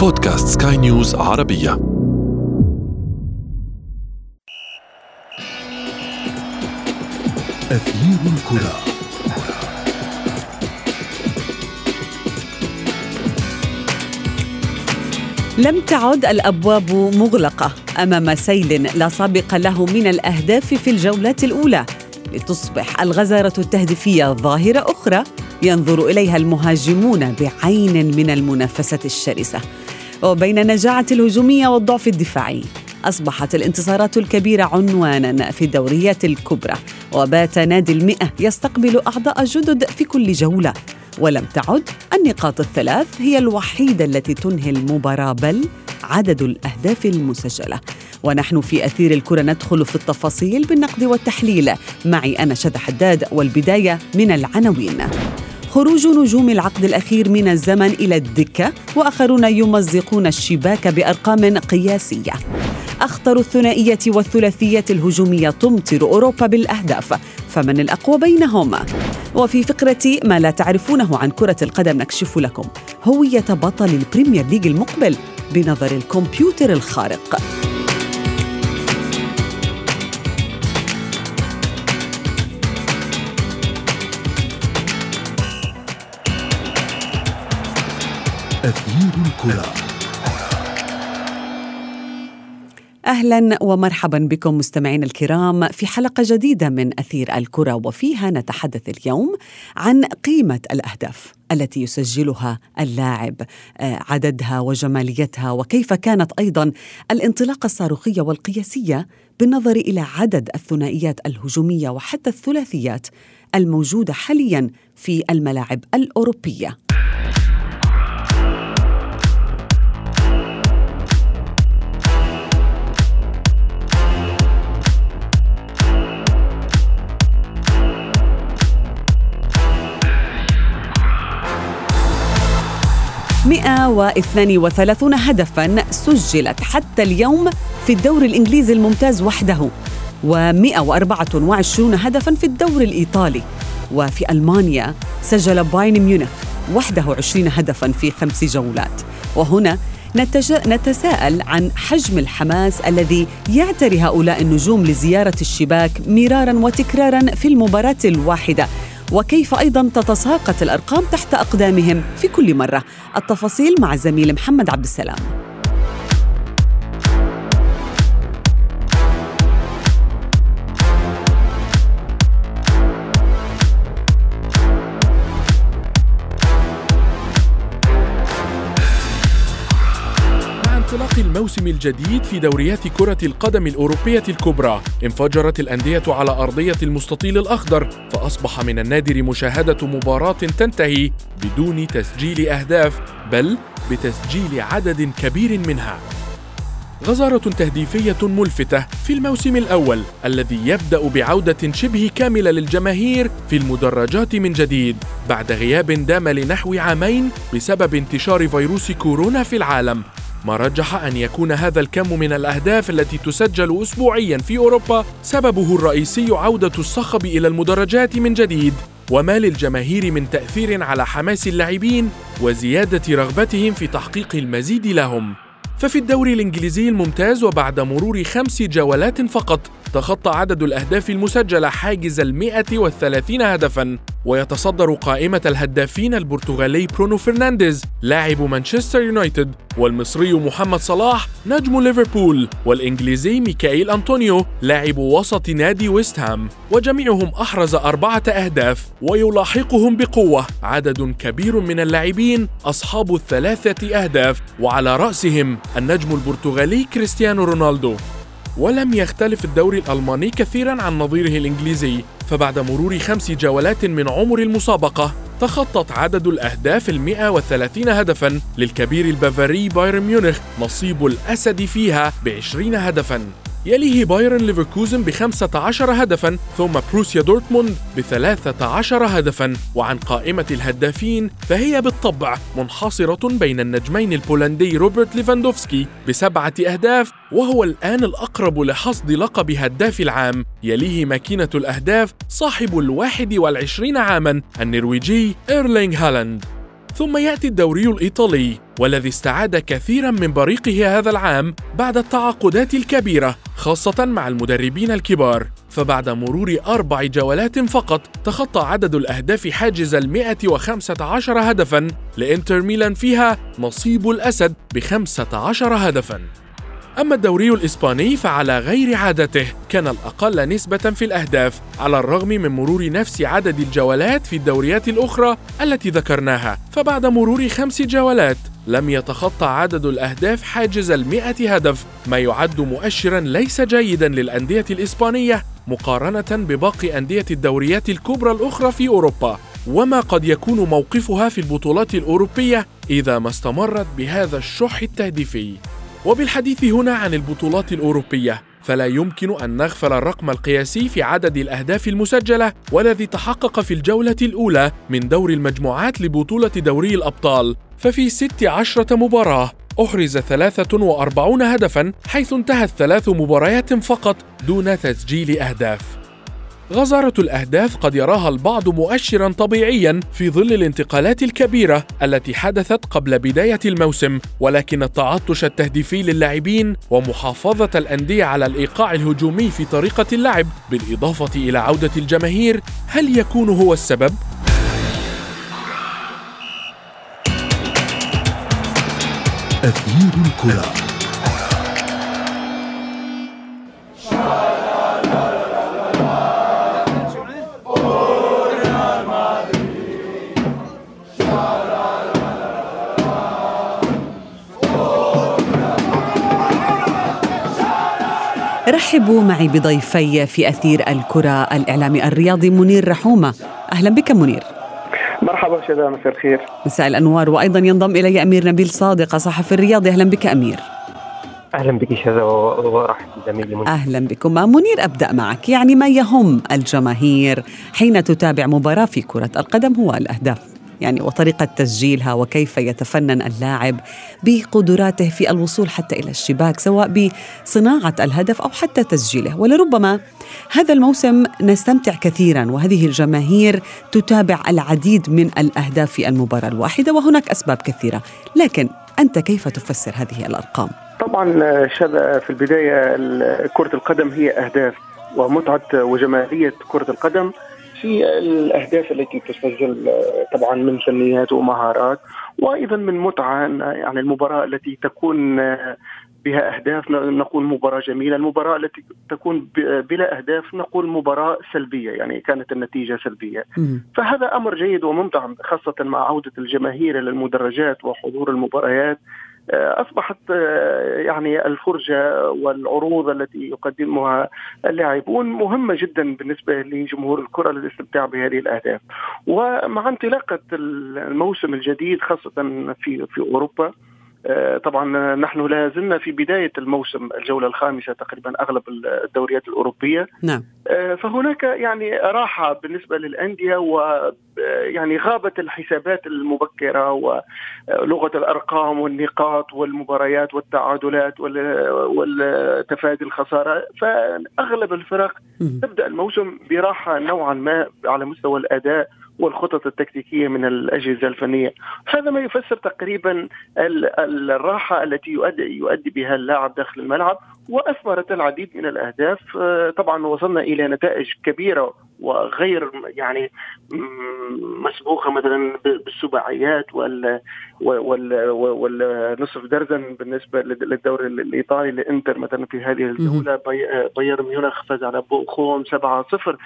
بودكاست سكاي نيوز عربية. أثير الكرة. لم تعد الأبواب مغلقة أمام سيل لا سابق له من الأهداف في الجولات الأولى. لتصبح الغزارة التهديفية ظاهرة أخرى ينظر إليها المهاجمون بعين من المنافسة الشرسة. وبين النجاعه الهجومية والضعف الدفاعي. أصبحت الانتصارات الكبيرة عنوانا في الدوريات الكبرى وبات نادي المئة يستقبل أعضاء جدد في كل جولة. ولم تعد النقاط الثلاث هي الوحيدة التي تنهي المباراة بل عدد الأهداف المسجلة. ونحن في أثير الكرة ندخل في التفاصيل بالنقد والتحليل. معي أنا شذى حداد والبداية من العناوين. خروج نجوم العقد الأخير من الزمن إلى الدكة وآخرون يمزقون الشباك بأرقام قياسية. أخطر الثنائية والثلاثية الهجومية تمطر أوروبا بالأهداف فمن الأقوى بينهما وفي فقرة ما لا تعرفونه عن كرة القدم نكشف لكم هوية بطل البريمير ليج المقبل بنظر الكمبيوتر الخارق. أثير الكرة. أهلا ومرحبا بكم مستمعينا الكرام في حلقة جديدة من أثير الكرة وفيها نتحدث اليوم عن قيمة الأهداف التي يسجلها اللاعب آه، عددها وجماليتها وكيف كانت أيضا الانطلاقة الصاروخية والقياسية بالنظر إلى عدد الثنائيات الهجومية وحتى الثلاثيات الموجودة حاليا في الملاعب الأوروبية. مئة وإثنان وثلاثون هدفا سجلت حتى اليوم في الدوري الإنجليزي الممتاز وحده و124 هدفا في الدوري الإيطالي وفي ألمانيا سجل بايرن ميونخ وحده 20 هدفا في خمس جولات وهنا. نتساءل عن حجم الحماس الذي يعتري هؤلاء النجوم لزيارة الشباك مرارا وتكرارا في المباراة الواحدة وكيف أيضا تتساقط الأرقام تحت أقدامهم في كل مرة. التفاصيل مع الزميل محمد عبد السلام. الموسم الجديد في دوريات كرة القدم الأوروبية الكبرى. انفجرت الأندية على أرضية المستطيل الأخضر فأصبح من النادر مشاهدة مباراة تنتهي بدون تسجيل أهداف بل بتسجيل عدد كبير منها. غزارة تهديفية ملفتة في الموسم الأول الذي يبدأ بعودة شبه كاملة للجماهير في المدرجات من جديد بعد غياب دام لنحو عامين بسبب انتشار فيروس كورونا في العالم. ما رجح أن يكون هذا الكم من الأهداف التي تسجل أسبوعيا في أوروبا سببه الرئيسي عودة الصخب إلى المدرجات من جديد وما للجماهير من تأثير على حماس اللاعبين وزيادة رغبتهم في تحقيق المزيد لهم. ففي الدوري الإنجليزي الممتاز وبعد مرور خمس جولات فقط تخطى عدد الأهداف المسجلة حاجز المئة والثلاثين هدفاً ويتصدر قائمة الهدافين البرتغالي برونو فرنانديز لاعب مانشستر يونايتد والمصري محمد صلاح نجم ليفربول والإنجليزي ميكائيل أنطونيو لاعب وسط نادي ويست هام. وجميعهم أحرز أربعة أهداف ويلاحقهم بقوة. عدد كبير من اللاعبين أصحاب الثلاثة أهداف وعلى رأسهم النجم البرتغالي كريستيانو رونالدو. ولم يختلف الدوري الألماني كثيرا عن نظيره الإنجليزي فبعد مرور خمس جولات من عمر المسابقة تخطت عدد الأهداف المئة والثلاثين هدفا للكبير البافاري بايرن ميونخ نصيب الأسد فيها بعشرين هدفا. يليه باير ليفركوزن بخمسة عشر هدفا ثم بروسيا دورتموند بثلاثة عشر هدفا. وعن قائمة الهدافين فهي بالطبع منحصرة بين النجمين البولندي روبرت ليفاندوفسكي بسبعة أهداف وهو الآن الأقرب لحصد لقب هداف العام. يليه ماكينة الأهداف صاحب الواحد والعشرين عاما النرويجي إيرلينغ هالاند. ثم يأتي الدوري الإيطالي والذي استعاد كثيرا من بريقه هذا العام بعد التعاقدات الكبيرة خاصة مع المدربين الكبار. فبعد مرور أربع جولات فقط تخطى عدد الأهداف حاجز المئة وخمسة عشر هدفا لإنتر ميلان فيها نصيب الأسد بخمسة عشر هدفا. أما الدوري الإسباني فعلى غير عادته كان الأقل نسبة في الأهداف على الرغم من مرور نفس عدد الجولات في الدوريات الأخرى التي ذكرناها. فبعد مرور خمس جولات لم يتخطى عدد الأهداف حاجز المئة هدف ما يعد مؤشرا ليس جيدا للأندية الإسبانية مقارنة بباقي أندية الدوريات الكبرى الأخرى في أوروبا. وما قد يكون موقفها في البطولات الأوروبية إذا ما استمرت بهذا الشح التهديفي. وبالحديث هنا عن البطولات الأوروبية فلا يمكن أن نغفل الرقم القياسي في عدد الأهداف المسجلة والذي تحقق في الجولة الأولى من دور المجموعات لبطولة دوري الأبطال. ففي 16 مباراة أحرز 43 هدفا حيث انتهت ثلاث مباريات فقط دون تسجيل أهداف. غزارة الأهداف قد يراها البعض مؤشرا طبيعيا في ظل الانتقالات الكبيرة التي حدثت قبل بداية الموسم ولكن التعطش التهديفي للاعبين ومحافظة الأندية على الإيقاع الهجومي في طريقة اللعب بالإضافة إلى عودة الجماهير هل يكون هو السبب؟ أثير الكرة رحبوا معي بضيفي في أثير الكرة الإعلامي الرياضي منير رحومة. أهلا بك منير. مرحبا شذا مساء الخير. مساء الأنوار وأيضا ينضم إلي أمير نبيل صادق صحفي الرياضي. أهلا بك أمير. أهلا بك شذا ورحب زميلي منير. أهلا بكم منير أبدأ معك. يعني ما يهم الجماهير حين تتابع مباراة في كرة القدم هو الأهداف؟ يعني وطريقة تسجيلها وكيف يتفنن اللاعب بقدراته في الوصول حتى إلى الشباك سواء بصناعة الهدف أو حتى تسجيله. ولربما هذا الموسم نستمتع كثيرا وهذه الجماهير تتابع العديد من الأهداف في المباراة الواحدة وهناك أسباب كثيرة. لكن أنت كيف تفسر هذه الأرقام؟ طبعا شذا في البداية كرة القدم هي أهداف ومتعة وجمالية كرة القدم. في الأهداف التي تسجل طبعا من فنيات ومهارات وأيضا من متعة يعني المباراة التي تكون بها أهداف نقول مباراة جميلة، المباراة التي تكون بلا أهداف نقول مباراة سلبية يعني كانت النتيجة سلبية. فهذا أمر جيد وممتع خاصة مع عودة الجماهير إلى المدرجات وحضور المباريات. أصبحت آه، يعني الفرجه والعروض التي يقدمها اللاعبون مهمة جدا بالنسبة لجمهور الكرة للاستمتاع بهذه الأهداف. ومع انطلاقة الموسم الجديد خاصة في في أوروبا آه، طبعا نحن لا زلنا في بداية الموسم الجولة الخامسة تقريبا أغلب الدوريات الأوروبية. نعم. آه، فهناك يعني راحة بالنسبة للأندية ويعني آه، غابت الحسابات المبكرة ولغة الأرقام والنقاط والمباريات والتعادلات والتفادي الخسارة. فأغلب الفرق تبدأ الموسم براحة نوعا ما على مستوى الأداء والخطط التكتيكية من الأجهزة الفنية. هذا ما يفسر تقريبا الراحة التي يؤدي يؤدي بها اللاعب داخل الملعب وأثمرت العديد من الأهداف. آه، طبعا وصلنا إلى نتائج كبيرة وغير يعني مسبوقة مثلا بالسباعيات وال والنصف درزن بالنسبة للدوري الإيطالي لإنتر مثلا في هذه الجولة. بايرن ميونخ فاز على بوخوم 7-0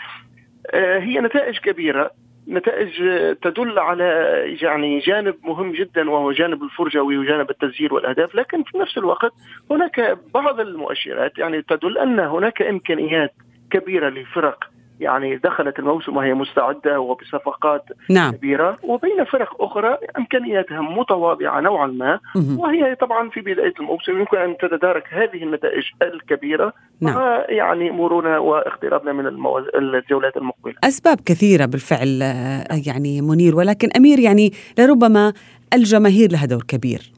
آه، هي نتائج كبيرة. نتائج تدل على يعني جانب مهم جدا وهو جانب الفرجه وجانب التسجيل والأهداف. لكن في نفس الوقت هناك بعض المؤشرات يعني تدل أن هناك إمكانيات كبيرة لفرق يعني دخلت الموسم وهي مستعدة وبصفقات نعم. كبيرة وبين فرق أخرى امكانياتها متواضعة نوعا ما وهي طبعا في بداية الموسم يمكن أن تتدارك هذه النتائج الكبيرة نعم. يعني مرورنا واقترابنا من الموز... الجولات المقبلة. أسباب كثيرة بالفعل يعني منير ولكن أمير يعني لربما الجماهير لها دور كبير آه،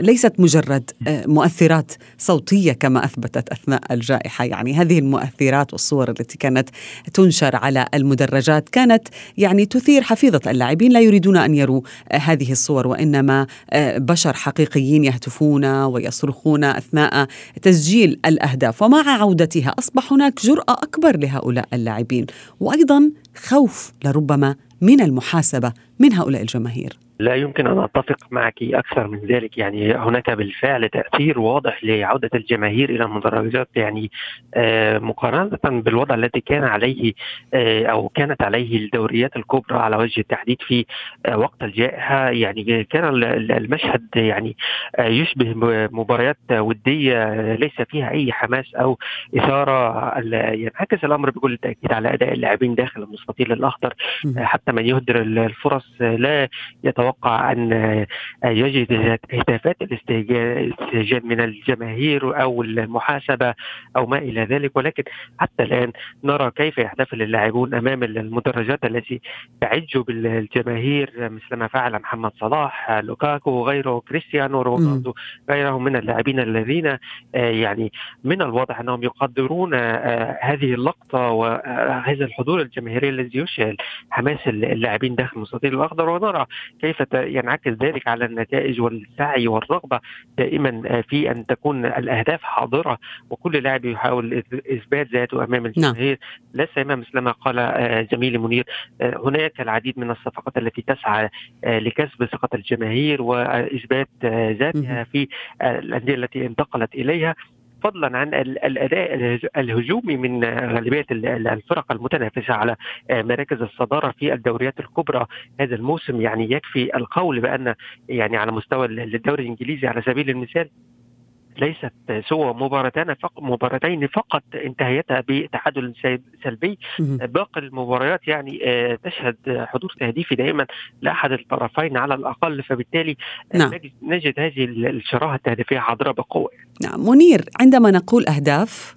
ليست مجرد آه، مؤثرات صوتية كما أثبتت أثناء الجائحة. يعني هذه المؤثرات والصور التي كانت تنشر على المدرجات كانت يعني تثير حفيظة اللاعبين. لا يريدون أن يروا هذه الصور وإنما بشر حقيقيين يهتفون ويصرخون أثناء تسجيل الأهداف. ومع عودتها أصبح هناك جرأة أكبر لهؤلاء اللاعبين. وأيضا خوف لربما من المحاسبة من هؤلاء الجماهير. لا يمكن أن أتفق معك أكثر من ذلك. يعني هناك بالفعل تأثير واضح لعودة الجماهير إلى المدرجات. يعني آه، مقارنة بالوضع الذي كان عليه آه، أو كانت عليه الدوريات الكبرى على وجه التحديد في آه، وقت الجائحة. يعني كان المشهد يعني يشبه مباريات ودية ليس فيها أي حماس أو إثارة. ينعكس الأمر بكل تأكيد على أداء اللاعبين داخل المستطيل الأخضر. حتى من يهدر الفرص لا يتوقع أتوقع أن يجد هتافات الاستهجان من الجماهير أو المحاسبة أو ما إلى ذلك. ولكن حتى الآن نرى كيف يحتفل اللاعبون أمام المدرجات التي تعج بالجماهير مثل ما فعل محمد صلاح لوكاكو وغيره كريستيانو رونالدو غيره من اللاعبين الذين آه، يعني من الواضح أنهم يقدرون آه، هذه اللقطة وهذا الحضور الجماهيري الذي يشعل حماس اللاعبين داخل المستطيل. الاخضر ونرى كيف ينعكس ذلك على النتائج والسعي والرغبة دائما في أن تكون الأهداف حاضرة وكل لاعب يحاول إثبات ذاته أمام نعم. الجماهير. لا سيما مثل ما قال آه، زميلي منير آه، هناك العديد من الصفقات التي تسعى آه، لكسب ثقة الجماهير وإثبات ذاتها في الأندية التي انتقلت إليها. فضلا عن الأداء الهجومي من غالبية الفرق المتنافسة على مراكز الصدارة في الدوريات الكبرى هذا الموسم. يعني يكفي القول بأن يعني على مستوى الدوري الإنجليزي على سبيل المثال ليست سوى مباراتين فقط مباراتين فقط انتهيتها بتعادل سلبي. باقي المباريات يعني آه، تشهد حضور تهديفي دائما لأحد الطرفين على الأقل فبالتالي نعم. نجد هذه الشراهة التهديفية حاضره بقوة. نعم. منير عندما نقول أهداف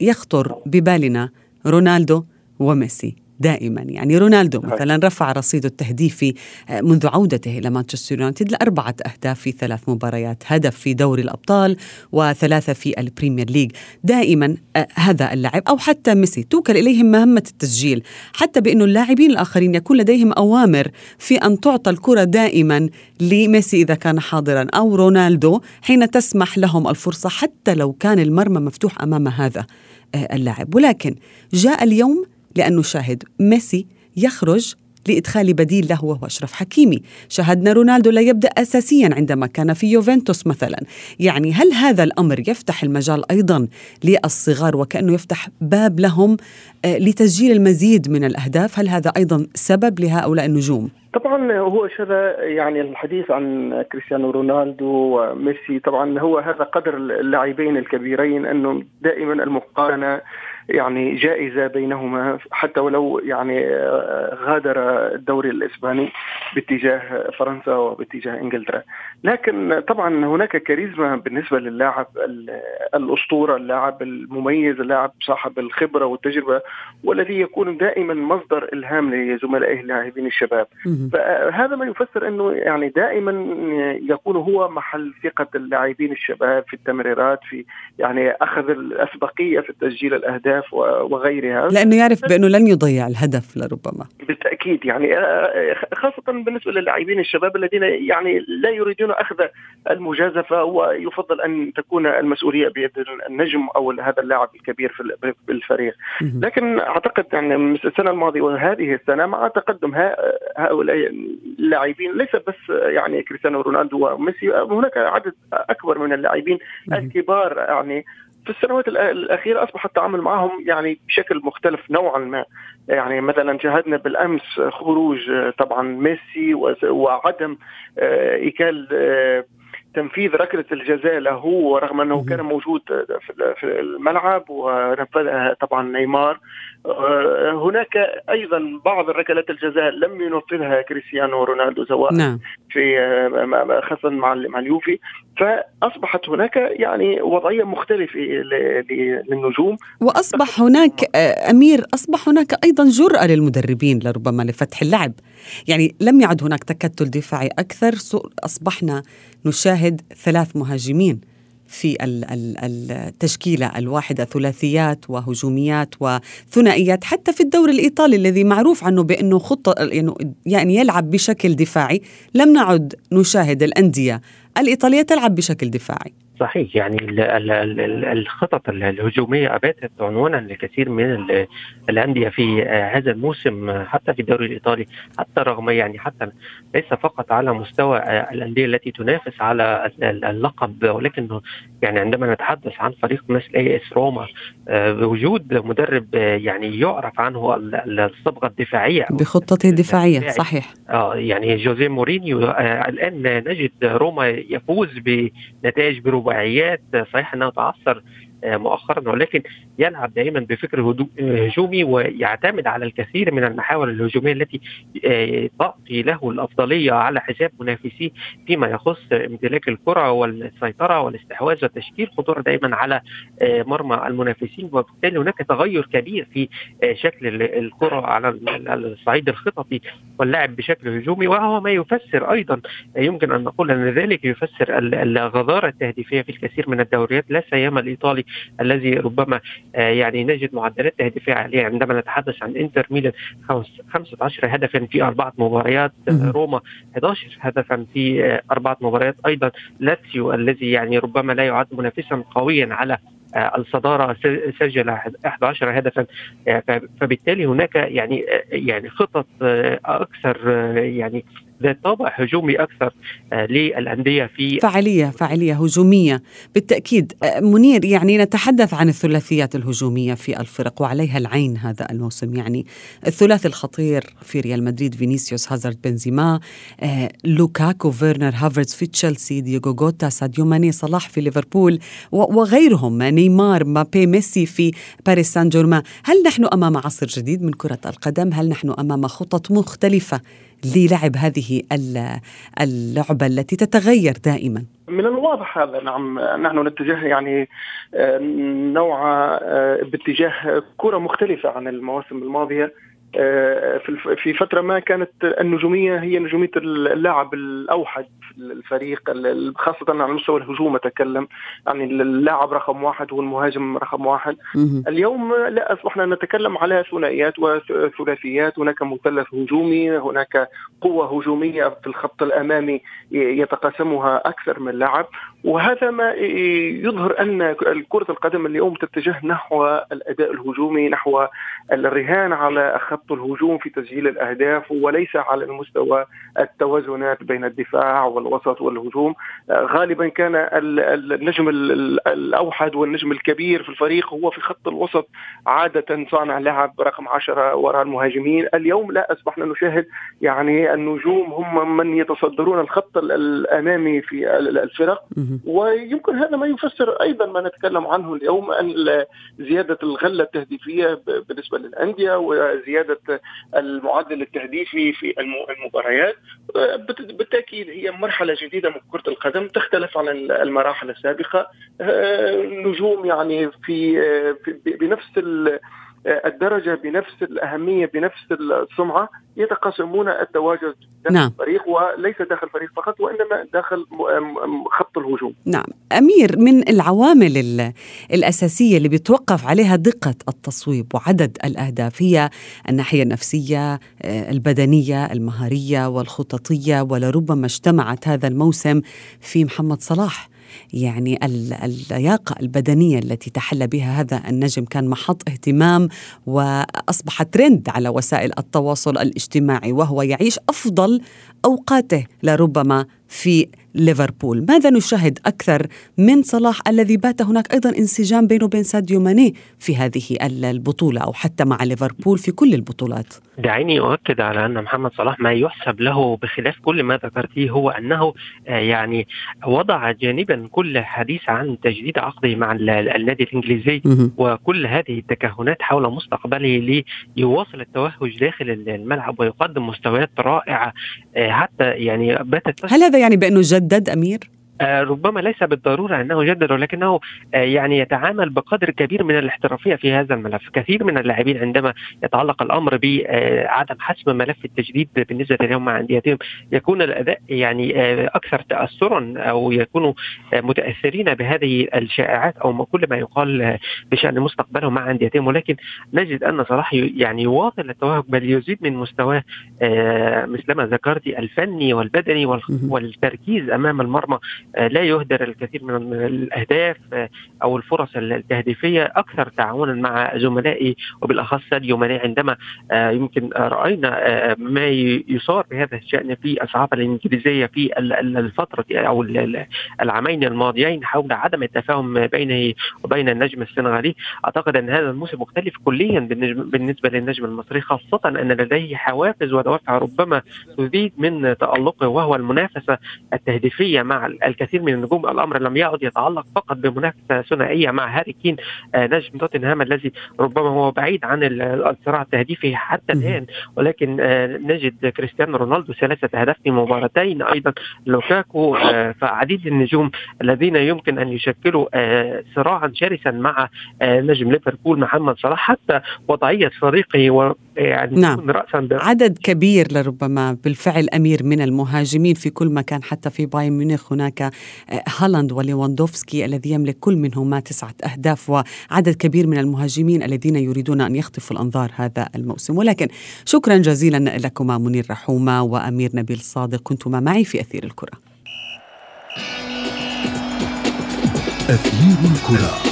يخطر ببالنا رونالدو وميسي. دائما. يعني رونالدو مثلا رفع رصيده التهديفي آه، منذ عودته إلى مانشستر يونايتد لأربعة أهداف في ثلاث مباريات هدف في دوري الأبطال وثلاثة في البريمير ليج. دائما آه، هذا اللاعب أو حتى ميسي توكل إليهم مهمة التسجيل. حتى بأنه اللاعبين الآخرين يكون لديهم أوامر في أن تعطى الكرة دائما لميسي إذا كان حاضرا أو رونالدو حين تسمح لهم الفرصة حتى لو كان المرمى مفتوح أمام هذا آه، اللاعب. ولكن جاء اليوم لأن نشاهد ميسي يخرج لإدخال بديل له وهو أشرف حكيمي. شاهدنا رونالدو لا يبدأ أساسيا عندما كان في يوفنتوس مثلا. يعني هل هذا الأمر يفتح المجال أيضا للصغار وكأنه يفتح باب لهم آه، لتسجيل المزيد من الأهداف؟ هل هذا أيضا سبب لهؤلاء النجوم؟ طبعا هو شذا يعني الحديث عن كريستيانو رونالدو وميسي طبعا هو هذا قدر اللاعبين الكبيرين أنه دائما المقارنة يعني جائزة بينهما حتى ولو يعني آه، غادر الدوري الإسباني باتجاه فرنسا وباتجاه إنجلترا. لكن طبعا هناك كاريزما بالنسبة للاعب الأسطورة اللاعب المميز اللاعب صاحب الخبرة والتجربة والذي يكون دائما مصدر إلهام لزملائه اللاعبين الشباب. فهذا ما يفسر أنه يعني دائما يكون هو محل ثقة اللاعبين الشباب في التمريرات في يعني أخذ الأسبقية في تسجيل الأهداف. الاهداف وغيرها. لأنه يعرف بأنه لن يضيع الهدف لربما. بالتأكيد يعني آه، خاصة بالنسبة للاعبين الشباب الذين يعني لا يريدون أخذ المجازفة ويفضل أن تكون المسؤولية بيد النجم أو هذا اللاعب الكبير في الفريق. لكن أعتقد يعني السنة الماضية وهذه السنة مع تقدم هؤلاء اللاعبين ليس بس يعني كريستيانو رونالدو وميسي هناك عدد أكبر من اللاعبين الكبار يعني في السنوات الأخيرة أصبح التعامل معهم يعني بشكل مختلف نوعا ما. يعني مثلا شاهدنا بالأمس خروج طبعا ميسي وعدم آه، إيكال آه، تنفيذ ركلة الجزاء له رغم أنه كان موجود في الملعب ونفذها طبعا نيمار. آه، هناك أيضا بعض ركلات الجزاء لم ينفذها كريستيانو رونالدو سواء نعم. في آه، خاصه مع مع اليوفي. فأصبحت هناك يعني وضعية مختلفة للنجوم. وأصبح هناك آه، أمير أصبح هناك أيضا جرأة للمدربين لربما لفتح اللعب. يعني لم يعد هناك تكتل دفاعي أكثر أصبحنا نشاهد ثلاث مهاجمين في التشكيلة الواحدة ثلاثيات وهجوميات وثنائيات حتى في الدوري الإيطالي الذي معروف عنه بأنه خطه يعني يلعب بشكل دفاعي. لم نعد نشاهد الأندية الإيطالية تلعب بشكل دفاعي. صحيح. يعني الخطط الهجومية أباتت عنوانا لكثير من الأندية في هذا الموسم حتى في الدوري الإيطالي حتى رغم يعني حتى ليس فقط على مستوى الأندية التي تنافس على اللقب ولكن يعني عندما نتحدث عن فريق مثل اي اس روما بوجود مدرب يعني يعرف عنه الصبغة الدفاعية بخطته الدفاعية. صحيح. آه يعني جوزيه مورينيو الآن نجد روما يفوز بنتائج بربع رباعيات صحيح إنها تعثر آه، مؤخرا ولكن يلعب دائما بفكر هجومي ويعتمد على الكثير من المحاور الهجومية التي آه، تعطي له الأفضلية على حساب منافسيه فيما يخص امتلاك الكرة والسيطرة والاستحواذ وتشكيل خطوره دائما على آه، مرمى المنافسين. وبالتالي هناك تغير كبير في شكل الكرة على الصعيد الخططي. واللعب بشكل هجومي وهو ما يفسر أيضا يمكن أن نقول أن ذلك يفسر الغضاره التهديفية في الكثير من الدوريات. لا سيما الإيطالي الذي ربما آه، يعني نجد معدلات تهديفية عالية عندما نتحدث عن إنتر ميلان. 15 هدفا في أربعة مباريات روما 11 هدفا في آه، أربعة مباريات. أيضا لاتسيو الذي يعني ربما لا يعد منافسا قويا على آه، الصدارة سجل 11 هدفا. فبالتالي هناك يعني يعني خطط أكثر يعني ذات طابع هجومي أكثر آه، للأندية في فعاليه فعاليه هجومية. بالتأكيد آه، منير يعني نتحدث عن الثلاثيات الهجومية في الفرق وعليها العين هذا الموسم. يعني الثلاثي الخطير في ريال مدريد فينيسيوس هازارد بنزيما آه، لوكاكو فيرنر هافرتز في تشيلسي دييغو جوتا ساديو ماني صلاح في ليفربول وغيرهم نيمار مبابي ميسي في باريس سان جيرمان. هل نحن أمام عصر جديد من كرة القدم؟ هل نحن أمام خطط مختلفة للعب هذه اللعبة التي تتغير دائما. من الواضح هذا نعم. نحن نتجه يعني آه، نوع آه، باتجاه كرة مختلفة عن المواسم الماضية. في فترة ما كانت النجومية هي نجومية اللاعب الأوحد في الفريق خاصة على مستوى الهجوم أتكلم يعني اللاعب رقم واحد هو المهاجم رقم واحد. اليوم لا أصبحنا نتكلم على ثنائيات وثلاثيات هناك مثلث هجومي هناك قوة هجومية في الخط الأمامي يتقاسمها أكثر من لاعب. وهذا ما يظهر أن كرة القدم اليوم تتجه نحو الأداء الهجومي نحو الرهان على خط الهجوم في تسجيل الأهداف وليس على المستوى التوازنات بين الدفاع والوسط والهجوم. غالبا كان النجم الأوحد والنجم الكبير في الفريق هو في خط الوسط عادة صانع لعب رقم عشرة وراء المهاجمين. اليوم لا أصبحنا نشاهد يعني النجوم هم من يتصدرون الخط الأمامي في الفرق. ويمكن هذا ما يفسر أيضا ما نتكلم عنه اليوم أن زيادة الغلة التهديفية بالنسبة للأندية وزيادة زياده المعدل التهديفي في المباريات بالتأكيد هي مرحلة جديدة من كرة القدم تختلف عن المراحل السابقة. آه، نجوم يعني في بنفس الدرجة بنفس الأهمية بنفس السمعة يتقاسمون التواجد داخل نعم. الفريق وليس داخل الفريق فقط وإنما داخل خط الهجوم. نعم. أمير من العوامل الأساسية اللي بيتوقف عليها دقة التصويب وعدد الأهداف هي الناحية النفسية آه، البدنية المهارية والخططية ولربما اجتمعت هذا الموسم في محمد صلاح. يعني اللياقة البدنية التي تحلى بها هذا النجم كان محط اهتمام وأصبح ترند على وسائل التواصل الاجتماعي وهو يعيش أفضل أوقاته لربما في ليفربول. ماذا نشاهد أكثر من صلاح الذي بات هناك أيضا انسجام بينه وبين ساديو ماني في هذه البطولة أو حتى مع ليفربول في كل البطولات؟ دعيني أؤكد على أن محمد صلاح ما يحسب له بخلاف كل ما ذكرتيه هو أنه آه، يعني وضع جانبا كل حديث عن تجديد عقده مع النادي الإنجليزي وكل هذه التكهنات حول مستقبله ليواصل التوهج داخل الملعب ويقدم مستويات رائعة آه، حتى يعني باتت هل هذا يعني بأنه أمير؟ آه، ربما ليس بالضرورة أنه يجدد ولكنه آه، يعني يتعامل بقدر كبير من الاحترافية في هذا الملف، كثير من اللاعبين عندما يتعلق الأمر بعدم حسم ملف التجديد بالنسبة لهم مع أنديتهم يكون الأداء يعني آه، أكثر تاثرا أو يكونوا متأثرين بهذه الشائعات أو كل ما يقال بشأن مستقبلهم مع أنديتهم. ولكن نجد أن صلاح يعني يواصل التوهج بل يزيد من مستواه مثلما ذكرت الفني والبدني والتركيز أمام المرمى آه، لا يهدر الكثير من الأهداف آه، أو الفرص التهديفية أكثر تعاونا مع زملائي وبالأخص ساديو ماني عندما آه، يمكن رأينا ما يصار بهذا الشأن في الصحافه الإنجليزية في الفترة أو العامين الماضيين حول عدم التفاهم بينه وبين النجم السنغالي. أعتقد أن هذا الموسم مختلف كليا بالنسبة للنجم المصري خاصة أن لديه حوافز ودوافع ربما تزيد من تألقه وهو المنافسة التهديفية مع الكثير من النجوم الأمر لم يعد يتعلق فقط بمنافسة ثنائية مع هاري كين آه، نجم توتنهام الذي ربما هو بعيد عن الصراع التهديفي حتى الآن ولكن آه، نجد كريستيانو رونالدو ثلاثة أهداف في مباراتين أيضا لوكاكو آه، فعديد النجوم الذين يمكن أن يشكلوا صراعا شرسا مع نجم ليفربول محمد صلاح حتى وضعية فريقه يعني نعم. راسا عدد كبير لربما بالفعل أمير من المهاجمين في كل مكان حتى في بايرن ميونخ هناك آه، هالاند وليواندوفسكي الذي يملك كل منهما تسعة أهداف وعدد كبير من المهاجمين الذين يريدون أن يخطفوا الأنظار هذا الموسم. ولكن شكرا جزيلا لكما منير رحومة وأمير نبيل صادق كنتما معي في أثير الكرة. أثير الكرة.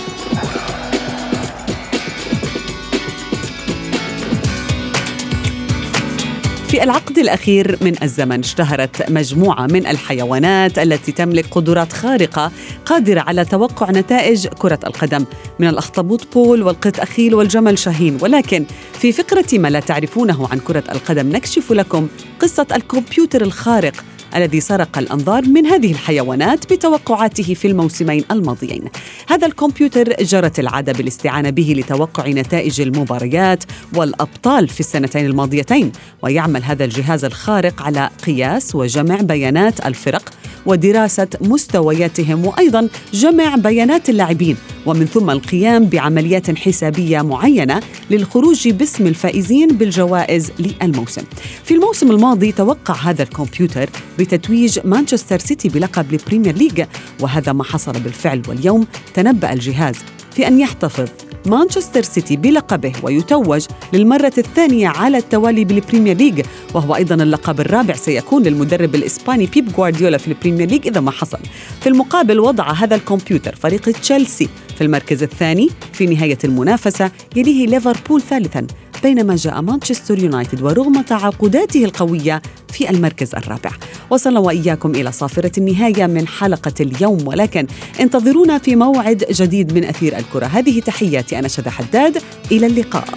في العقد الأخير من الزمن اشتهرت مجموعة من الحيوانات التي تملك قدرات خارقة قادرة على توقع نتائج كرة القدم. من الأخطبوط بول والقط أخيل والجمل شاهين. ولكن في فقرة ما لا تعرفونه عن كرة القدم نكشف لكم قصة الكمبيوتر الخارق الذي سرق الأنظار من هذه الحيوانات بتوقعاته في الموسمين الماضيين. هذا الكمبيوتر جرت العادة بالاستعانة به لتوقع نتائج المباريات والأبطال في السنتين الماضيتين، ويعمل هذا الجهاز الخارق على قياس وجمع بيانات الفرق ودراسة مستوياتهم وأيضا جمع بيانات اللاعبين ومن ثم القيام بعمليات حسابية معينة للخروج باسم الفائزين بالجوائز للموسم. في الموسم الماضي توقع هذا الكمبيوتر بتتويج مانشستر سيتي بلقب البريمير ليج وهذا ما حصل بالفعل واليوم تنبأ الجهاز في أن يحتفظ مانشستر سيتي بلقبه ويتوج للمرة الثانية على التوالي بالبريمير ليج وهو أيضا اللقب الرابع سيكون للمدرب الإسباني بيب غوارديولا في البريمير ليج إذا ما حصل. في المقابل وضع هذا الكمبيوتر فريق تشيلسي في المركز الثاني في نهاية المنافسة يليه ليفربول ثالثا. بينما جاء مانشستر يونايتد ورغم تعاقداته القوية في المركز الرابع. وصلنا وإياكم إلى صافرة النهاية من حلقة اليوم ولكن انتظرونا في موعد جديد من أثير الكرة. هذه تحياتي أنا شذى حداد. إلى اللقاء.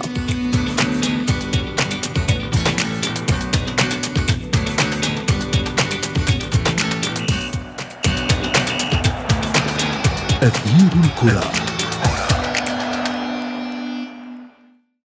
أثير الكرة.